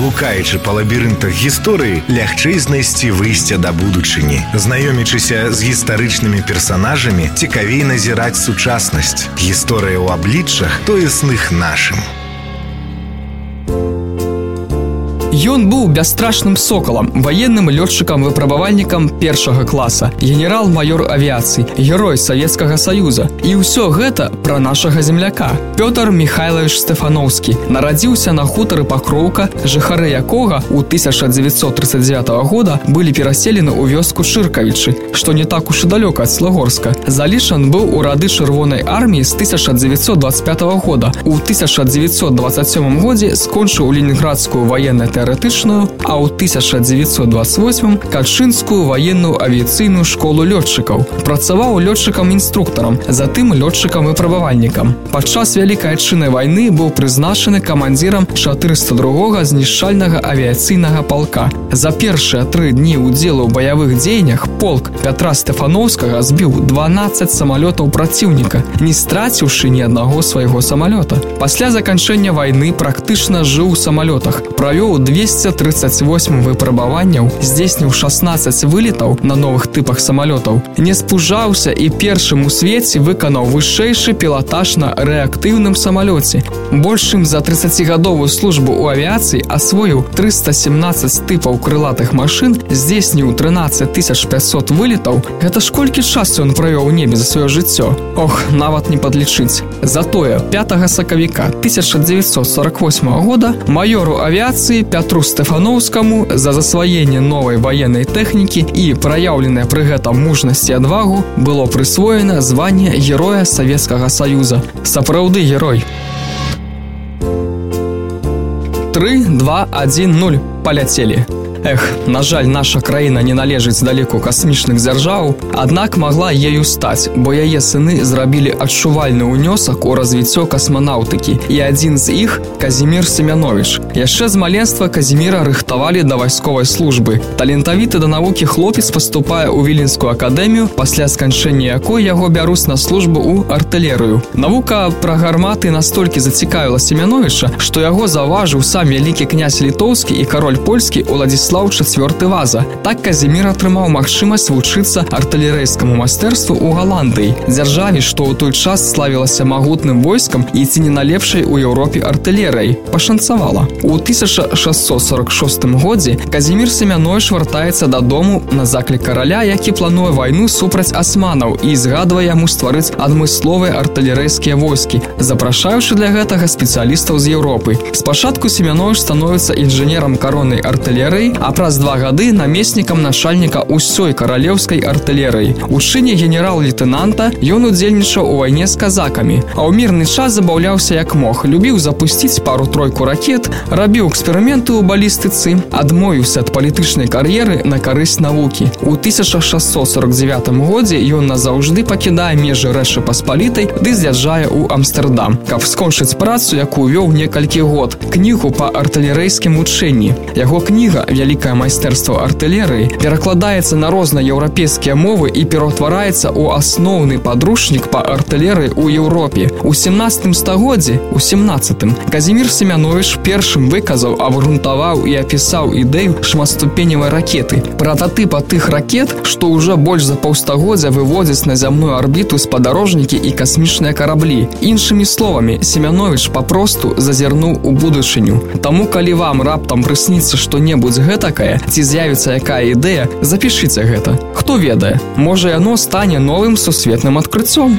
блукаючы па лабірынтах гісторыі лягчэй знайсці выйсце да будучыні. Знаёмячыся з гістарычнымі персанажамі цікавей назіраць сучаснасць. Гісторыя ў абліччах тоесных нашым Ён быў бясстрашным сокалам, ваенным лётчыкам выпрабавальнікам першага класа, генерал-маёр авіяцыі, герой Савецкага саюза. І ўсё гэта пра нашага земляка. Пётр Михайлович Стэфановскі нарадзіўся на хутары пакроўка, жыхары якога ў 1939 года былі пераселены ў вёску Шыркавічы, што не так уж і далёка ад Слагорска. Залішан быў у рады чырвонай арміі з 1925 года. У 1927 годзе скончыў ленінградскую ваенную тэорію тэарэтычную, а ў 1928 качынскую ваенную авіяцыйную школу лётчыкаў. Працаваў лётчыкам інструктарам, затым лётчыкам і прабавальнікам. Падчас вялікай адчынай вайны быў прызначаны камандзірам 402 знішчальнага авіяцыйнага палка. За першыя тры дні ўдзелу ў баявых дзеяннях полк Пятра Стэфановскага збіў 12 самалётаў праціўніка, не страціўшы ні аднаго свайго самалёта. Пасля заканчэння вайны практычна жыў у самалётах, правёў 238 выпрабаванняў здзейсніў 16 вылетаў на новых тыпах самалётаў не спужаўся і першым у свеце выканаў вышэйшы пілатаж на рэактыўным самалёце большым за 30гадовую службу ў авіяцыі асвоіў 317 тыпаў крылатых машын здзейсніў 13500 вылетаў гэта ж колькі часу ён правёў у небе за сваё жыццё Ох нават не падлічыць затое 5 сакавіка 1948 года майору авіяцыі 5 Пятру Стэфановскаму за засваенне новай ваеннай тэхнікі і праяўленая пры гэтым мужнасці адвагу было прысвоена званне героя Савецкага Саюза. Сапраўды герой. 3, 2, 1, 0 паляцелі. Эх, на жаль, наша краіна не належыць далеку касмічных дзяржаў, аднак магла ею стаць, бо яе сыны зрабілі адчувальны ўнёсак у развіццё касманаўтыкі. І адзін з іх Казімир Семянович. Яшчэ з маленства Казіміра рыхтавалі да вайсковай службы. Талентавіты да навукі хлопец паступае ў віленскую акадэмію, пасля сканчэння якой яго бяруць на службу ў артылерыю. Навука пра гарматы настолькі зацікавіла Семяновича, што яго заўважыў сам вялікі князь літоўскі і кароль польскі Уладзіслав Уладзіслаў чацвёрты ваза. Так Казімір атрымаў магчымасць вучыцца артылерыйскаму майстэрству ў Галандыі. Дзяржаве, што ў той час славілася магутным войскам і ці не налепшай у Еўропе артылерыяй, пашанцавала. У 1646 годзе Казімір Семянович вяртаецца дадому на заклік караля, які плануе вайну супраць асманаў і згадвае яму стварыць адмысловыя артылерыйскія войскі, запрашаючы для гэтага спецыялістаў з Еўропы. Спачатку Семянович становіцца інжынерам кароннай артылерыі, а праз два гады намеснікам начальніка ўсёй каралеўскай артылерыі. У чыне генерал-лейтенанта ён удзельнічаў у вайне з казакамі, а ў мірны час забаўляўся як мог, любіў запусціць пару-тройку ракет, рабіў эксперыменты ў балістыцы, адмовіўся ад палітычнай кар'еры на карысць навукі. У 1649 годзе ён назаўжды пакідае межы рэшы паспалітай ды з'язджае ў Амстердам, каб скончыць працу, якую вёў некалькі год, кнігу па артылерыйскім вучэнні. Яго кніга вялі вялікае майстэрства артылерыі перакладаецца на розныя еўрапейскія мовы і пераўтвараецца ў асноўны падручнік па артылерыі ў Еўропе. У 17 стагоддзе у 17 Казімир Семянович першым выказаў абгрунтаваў і апісаў ідэю шматступеневай ракеты. Прататыпа тых ракет, што ўжо больш за паўстагоддзя выводзяць на зямную арбіту спадарожнікі і касмічныя караблі. Іншымі словамі Семянович папросту зазірнуў у будучыню. Таму калі вам раптам прысніцца што-небудзь гэта гэтакае ці з'явіцца якая ідэя запішыце гэта. Хто ведае можа яно стане новым сусветным адкрыццём.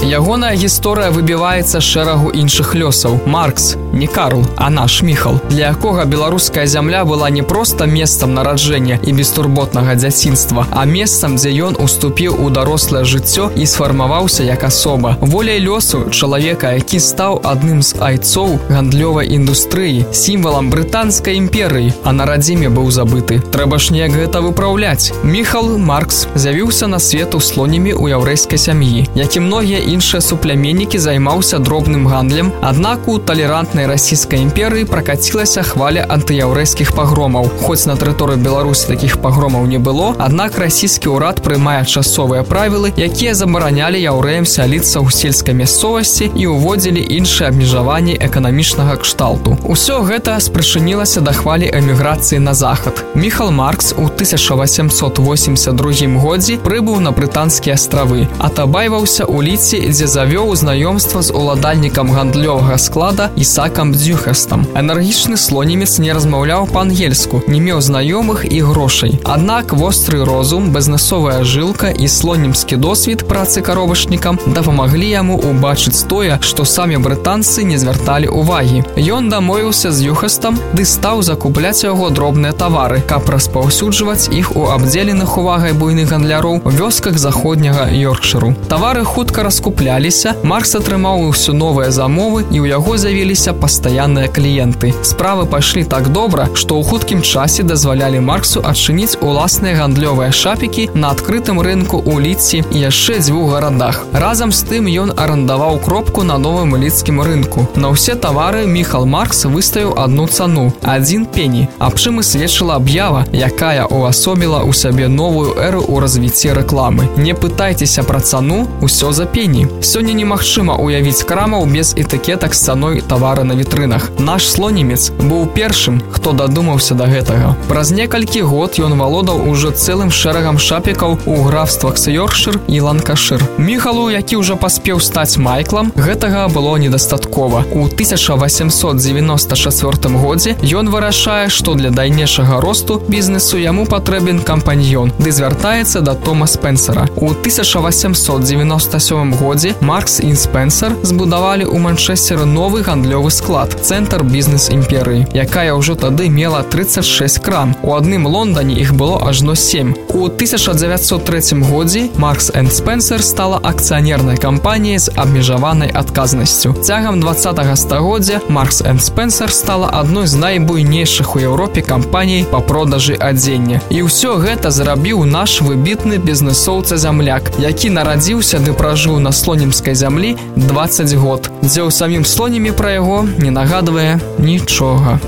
Ягоная гісторыя выбіваецца шэрагу іншых лёсаў. Маркс, не Карл, а наш міхал, для якога беларуская зямля была не проста месцам нараджэння і бестурботнага дзяцінства, а месцам, дзе ён уступіў у дарослае жыццё і сфармаваўся як асоба. Воляй лёсу чалавека, які стаў адным з айцоў гандлёвай індустрыі, сімвалам брытанскай імперыі, а на радзіме быў забыты. Трэба ж неяк гэта выпраўляць. Міхал Маркс з'явіўся на свет у слонямі ў яўрэйскай сям'і, як і многія іншыя супляменнікі займаўся дробным гандлем аднак у талерантнай расійскай імперыі пракацілася хваля антыяўрэйскіх пагромаў. Хоць на тэрыторыі беларусі такіх пагромаў не было аднак расійскі ўрад прымае часовыя правілы якія забаранялі яўрэям сяліцца ў сельскай мясцовасці і ўводзілі іншыя абмежаванні эканамічнага кшталту. Усё гэта спрычынілася да хвалі эміграцыі на захад. Міхал маркс у 1882 годзе прыбыў на брытанскія астравы атабайваўся у ліце дзе завёў знаёмства з уладальнікам гандлёвага склада ісакам дзюхастам. Энергічны слонімец не размаўляў па-ангельску не меў знаёмых і грошай. Аднак востры розум бізнесовая жылка і слонімскі досвід працы каровачнікам дапамаглі яму убачыць тое што самі брытанцы не звярталі увагі ён дамовіўся з юхастам ды стаў закупляць яго дробныя тавары каб распаўсюджваць іх у абдзеленых увагай буйных гандляроў вёсках заходняга йоркшыру. Тавары хутка раскупляліся маркс атрымаў усё новыя замовы і ў яго з'явіліся пастаянныя кліенты справы пайшлі так добра што ў хуткім часе дазвалялі марксу адчыніць уласныя гандлёвыя шапікі на адкрытым рынку у ліці і яшчэ дзвюх гарадах разам з тым ён арандаваў кропку на новым ліцкім рынку. На ўсе тавары міхал маркс выставіў одну цану один пені. Аб чым і сведчыла аб'ява якая увасобіла ў сябе новую эру ў развіцці рэкламы. Не пытайцеся пра цану ўсё за пені. Сёння немагчыма уявіць крамаў без этыкетак з цаной тавара на вітрынах. Наш слонімец быў першым хто дадумаўся да гэтага. Праз некалькі год ён валодаў ужо цэлым шэрагам шапікаў у графствах сёршыр і ланкашыр. Міхалу які ўжо паспеў стаць майклам гэтага было недастаткова. У 1894 годзе ён вырашае што для дайнейшага росту бізнесу яму патрэбен кампаньён ды звяртаецца да тома спенсера. У 1897 годзе маркс і спенсер збудавалі ў манчестеры новы гандлёвы склад цэнтр бізнес імперыі якая ўжо тады мела 36 крам у адным лондоне іх было ажно 7 у 1903 годзе маркс энд спенсер стала акцыянернай кампаніяй з абмежаванай адказнасцю. Цягам 20 стагоддзя маркс энд спенсер стала адной з найбуйнейшых у еўропе кампаній па продажы адзення. І ўсё гэта зрабіў наш выбітны бізнесоўца зямляк які нарадзіўся ды пражыў на слонімскай зямлі 20 год. Дзе ў самім слонімі пра яго не нагадвае нічога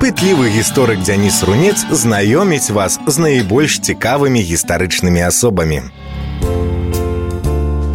пытлівы гісторык дзяніс рунец знаёміць вас з найбольш цікавымі гістарычнымі асобамі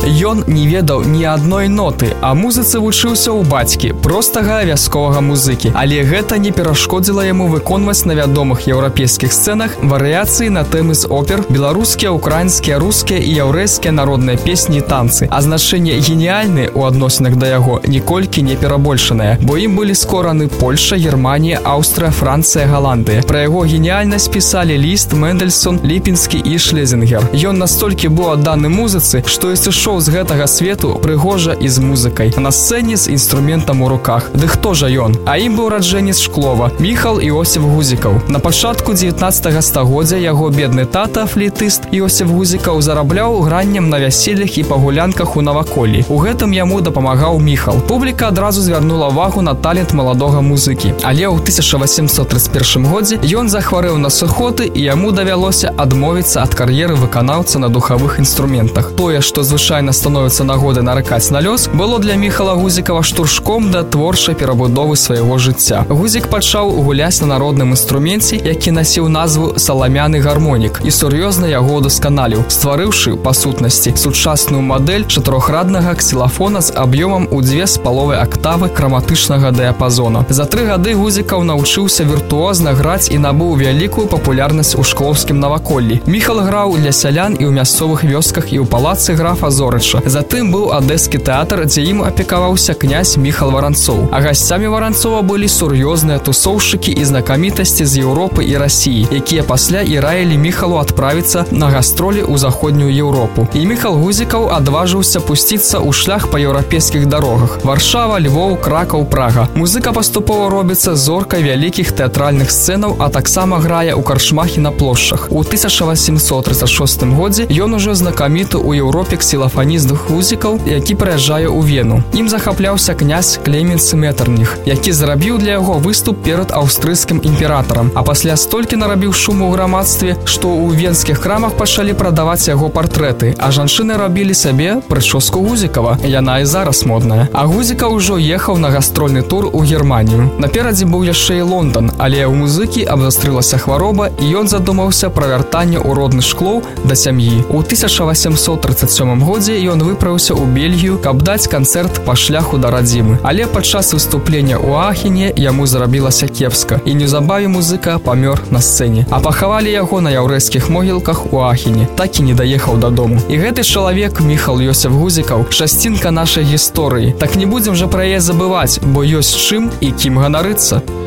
Ён не ведаў ні адной ноты, а музыцы вучыўся ў бацькі, простага вясковага музыкі. Але гэта не перашкодзіла яму выконваць на вядомых еўрапейскіх сцэнах варыяцыі на тэмы з опер, беларускія, украінскія, рускія і яўрэйскія народныя песні і танцы. А значэнне геніяльны ў адносінах да яго ніколькі не перабольшанае, бо ім былі скораны Польша, Германія, Аўстрыя, Францыя, Галандыя. Пра яго геніяльнасць пісалі ліст Мэндельсон, ліпінскі і шлезенгер. Ён настолькі быў адданы музыцы, што і сышоў прыйшоў з гэтага свету прыгожа і з музыкай. На сцэне з інструментам у руках. Ды хто жа ён? А ім быў раджэнец шклова. Міхал іосиф гузікаў. На пачатку 19 стагоддзя яго бедны тата флітыст іосиф гузікаў зарабляў граннем на вяселлях і пагулянках у наваколі у гэтым яму дапамагаў міхал. Публіка адразу звярнула увагу на талент маладога музыкі. Але ў 1831 годзе ён захварэў на сухоты і яму давялося адмовіцца ад кар'еры выканаўца на духавых інструментах. Тое што звычайна звычайна становіцца нагоды наракаць на лёс было для міхала гузікава штуршком да творчай перабудовы свайго жыцця. Гузік пачаў гуляць на народным інструменце які насіў назву саламяны гармонік і сур'ёзна яго удасканаліў стварыўшы па сутнасці сучасную мадэль чатырохраднага ксілафона з аб'ёмам у дзве з паловай актавы краматычнага дыяпазона за тры гады гузікаў навучыўся віртуозна граць і набыў вялікую папулярнасць у шклоўскім наваколлі. Міхал граў для сялян і ў мясцовых вёсках і ў палацы графа зоры горача затым быў адэскі тэатр дзе ім апекаваўся князь міхал варанцоў а гасцямі варанцова былі сур'ёзныя тусоўшчыкі і знакамітасці з Еўропы і рассіі якія пасля і раілі міхалу адправіцца на гастролі ў заходнюю Еўропу. І міхал гузікаў адважыўся пусціцца ў шлях па еўрапейскіх дарогах. Варшава львоў кракаў прага. Музыка паступова робіцца зоркай вялікіх тэатральных сцэнаў а таксама грае ў каршмахі на плошчах. У 1836 годзе ён ужо знакаміты ў еўропе ксілафа сімфанізных гузікаў які прыязджае ў вену. Ім захапляўся князь клеменцы метрніх які зрабіў для яго выступ перад аўстрыйскім імператарам а пасля столькі нарабіў шуму ў грамадстве што ў венскіх крамах пачалі прадаваць яго партрэты. А жанчыны рабілі сабе прычоску гузікава. Яна і зараз модная. А гузіка ўжо ехаў на гастрольны тур у германію. Наперадзе быў яшчэ і лондон але ў музыкі абвастрылася хвароба і ён задумаўся пра вяртанне ў родны шклоў да сям'і. У 1837 годзе ён выправіўся ў Бельгію, каб даць канцэрт па шляху да радзімы. Але падчас выступлення ў Ахіне яму зрабілася кепска і неўзабаве музыка памёр на сцэне. А пахавалі яго на яўрэйскіх могілках у Ахіне, так і не даехаў дадому. І гэты чалавек Міхал Йосеф Гузікаў шасцінка нашай гісторыі. Так не будзем жа пра яе забываць, бо ёсць чым і кім ганарыцца.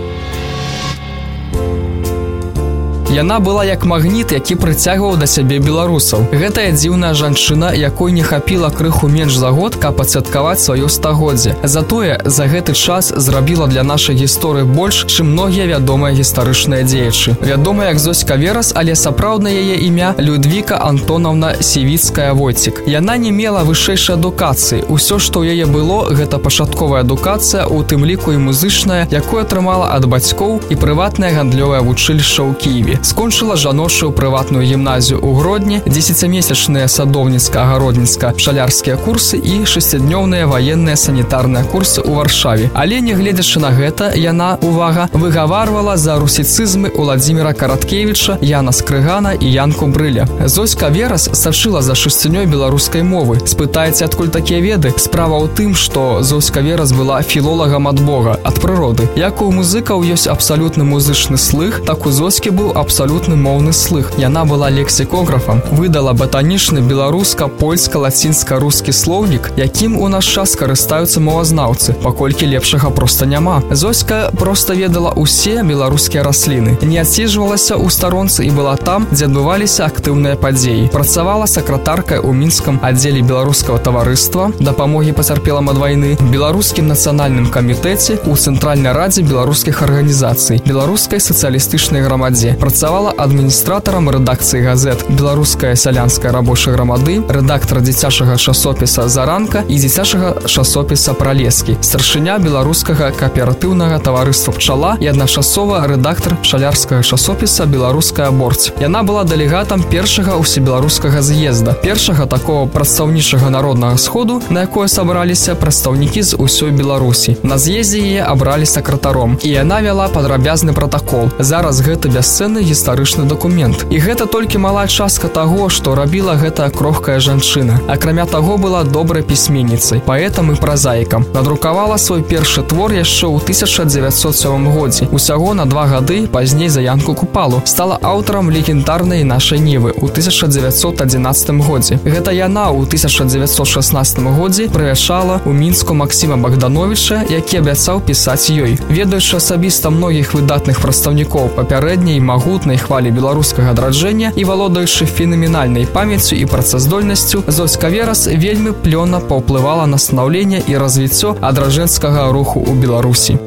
Яна была як магніт, які прыцягваў да сябе беларусаў. Гэтая дзіўная жанчына, якой не хапіла крыху менш за год, каб пацвяткаваць сваё стагоддзе. Затое за гэты час зрабіла для нашай гісторыі больш, чым многія вядомыя гістарычныя дзеячы. Вядома як Зоська Верас, але сапраўдна яе імя Людвіка Антонаўна Севіцкая Войцік. Яна не мела вышэйшай адукацыі. Усё, што ў яе было, гэта пачатковая адукацыя, у тым ліку і музычная, якую атрымала ад бацькоў і прыватнае гандлёвае вучылішча ў Киеве скончыла жаночую прыватную гімназію ў гродні дзесяцямесячныя садовніцка-агародніцка пшалярскія курсы і шестднёўныя ваенныя санітарныя курсы ў варшаве. Але нягледзячы на гэта яна увага выгаварвала за русіцызмы владимира караткевича яна скрыгана і янку брыля зоська верас сачыла за шасцінёй беларускай мовы. Спытаеце адкуль такія веды? Справа ў тым што зоська верас была філолагам ад бога ад прыроды. Як у музыкаў ёсць абсалютны музычны слых так у зоскі быў аб абсалютны моўны слых. Яна была лексікографам, выдала батанічны беларуска-польска-лацінска-рускі слоўнік, якім у наш час карыстаюцца мовазнаўцы, паколькі лепшага проста няма. Зоська проста ведала ўсе беларускія расліны. Не адсіжвалася ў старонцы і была там, дзе адбываліся актыўныя падзеі. Працавала сакратаркай у мінскам аддзеле беларускага таварыства, дапамогі пацярпелам ад вайны, беларускім нацыянальным камітэце у цэнтральнай радзе беларускіх арганізацый, беларускай сацыялістычнай грамадзе. Працавала працавала адміністратарам рэдакцыі газет беларуская сялянская рабочая грамады рэдактор дзіцячага часопіса заранка і дзіцячага часопіса пралескі старшыня беларускага кааператыўнага таварыства пчала і адначасова рэдактор пчалярскага часопіса беларуская борць яна была дэлегатам першага ўсебеларускага з'езда першага такого прадстаўнічага народнага сходу на якое сабраліся прадстаўнікі з усёй беларусі. На з'ездзе яе абралі сакратаром і яна вяла падрабязны протакол зараз гэта бясцэнны гістарычны документ і гэта толькі малая частка таго што рабіла гэта крохкая жанчына. Акрамя таго была добрай пісьменніцай паэтам і празаікам. Надрукавала свой першы твор яшчэ ў 1907 годзе. Усяго на два гады пазней заянку купалу. Стала аўтарам легендарнай нашай нівы у 1911 годзе. Гэта яна ў 1916 годзе прывяшала у мінску Масіма богдановича які абяцаў пісаць ёй. Ведаючы асабіста многіх выдатных прадстаўнікоў папярэдняй магу магутнай хвалі беларускага адраджэння і валодаючы фенаменальнай памяццю і працаздольнасцю зоська верас вельмі плённа паўплывала на станаўленне і развіццё адражэнскага руху ў беларусі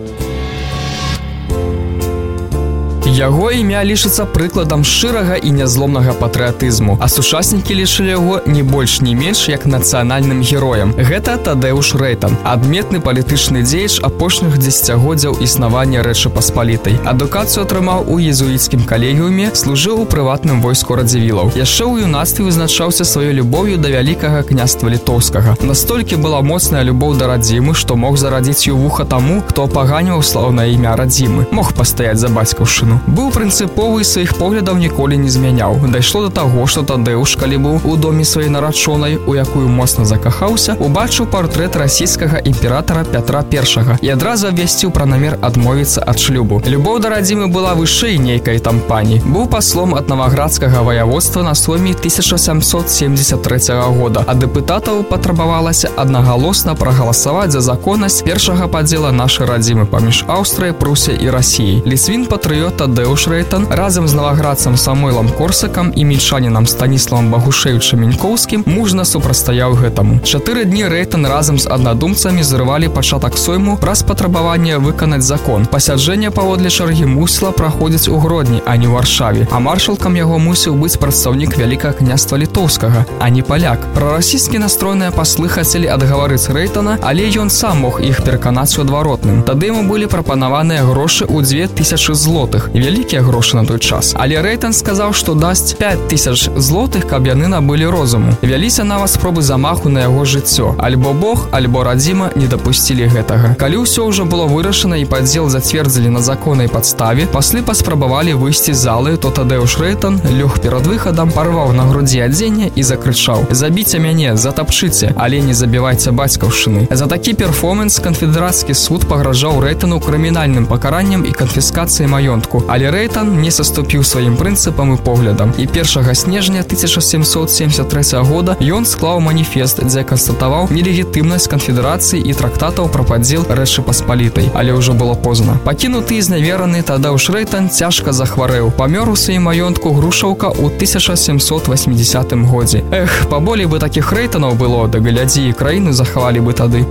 Яго імя лічыцца прыкладам шчырага і нязломнага патрыятызму, а сучаснікі лічылі яго не больш не менш як нацыянальным героем. Гэта Тадэуш Рэйтан, адметны палітычны дзеяч апошніх дзесяцігоддзяў існавання рэчы паспалітай. Адукацыю атрымаў у езуіцкім калегіуме, служыў у прыватным войску радзівілаў. Яшчэ ў юнацтве вызначаўся сваёй любоўю да вялікага княства літоўскага. Настолькі была моцная любоў да радзімы, што мог зарадзіць у вуха таму, хто апаганіў слаўнае імя радзімы, мог пастаяць за бацькаўшыну быў прынцыповы сваіх поглядаў ніколі не змяняў. Дайшло до таго што тадэуш калі быў у доме сваёй нарачонай у якую моцна закахаўся убачыў партрэт расійскага імператора пятра першага і адразу абвясціў пра намер адмовіцца ад шлюбу. Любоў да радзімы была вышэй нейкай там пані. Быў паслом ад наваградскага ваяводства на сойме 1773 года. А дэпутатаў патрабавалася аднагалосна прагаласаваць за законнасць першага падзела нашай радзімы паміж аўстрыя прусе і рассіяй лісвін патрыёта Тадэуш Рэйтан разам з наваградцам самойлам корсакам і мільчанінам станіславам багушевіча мінькоўскім мужна супрастаяў гэтаму. Чатыры дні Рэйтан разам з аднадумцамі зрывалі пачатак сойму праз патрабаванне выканаць закон. Пасяджэнне паводле чаргі мусла праходзіць у гродні а не ў аршаве а маршалкам яго мусіў быць прадстаўнік вялікага княства літоўскага а не паляк. Прарасійскі настроеныя паслы хацелі адгаварыць рэйтана але ён сам мог іх пераканаць у адваротным. Тады яму былі прапанаваныя грошы ў 2000 злотых вялікія грошы на той час. Але рэйтан сказаў што дасць 5000 злотых каб яны набылі розуму. Вяліся нават спробы замаху на яго жыццё. Альбо Бог альбо радзіма не дапусцілі гэтага. Калі ўсё ўжо было вырашана і падзел зацвердзілі на законнай падставе паслы паспрабавалі выйсці залы то тады ў шрэйтан лёг перад выхадам парваў на грудзі адзення і закрычаў забіце мяне затапчыце але не забівайце бацькаўшчыны за такі перформанс канфедэрацкі суд пагражаў рэйтану крымінальным пакараннем і канфіскацыяй маёнтку але рэйтан не саступіў сваім прынцыпам і поглядам. І першага снежня 1773 года ён склаў маніфест дзе канстатаваў нелегітымнасць канфедэрацыі і трактатаў пра падзел рэчы паспалітай. Але ўжо было позна. Пакінуты і знавераны тада ў шрэйтан цяжка захварэў. Памёр у сваім маёнтку грушаўка ў 1780 годзе. Эх паболей бы такіх рэйтанаў было да глядзі краіны захавалі бы тады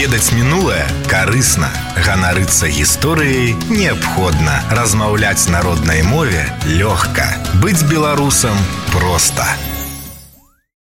ведаць мінулае карысна. Ганарыцца гісторыяй неабходна. Размаўляць народнай мове лёгка. Быць беларусам проста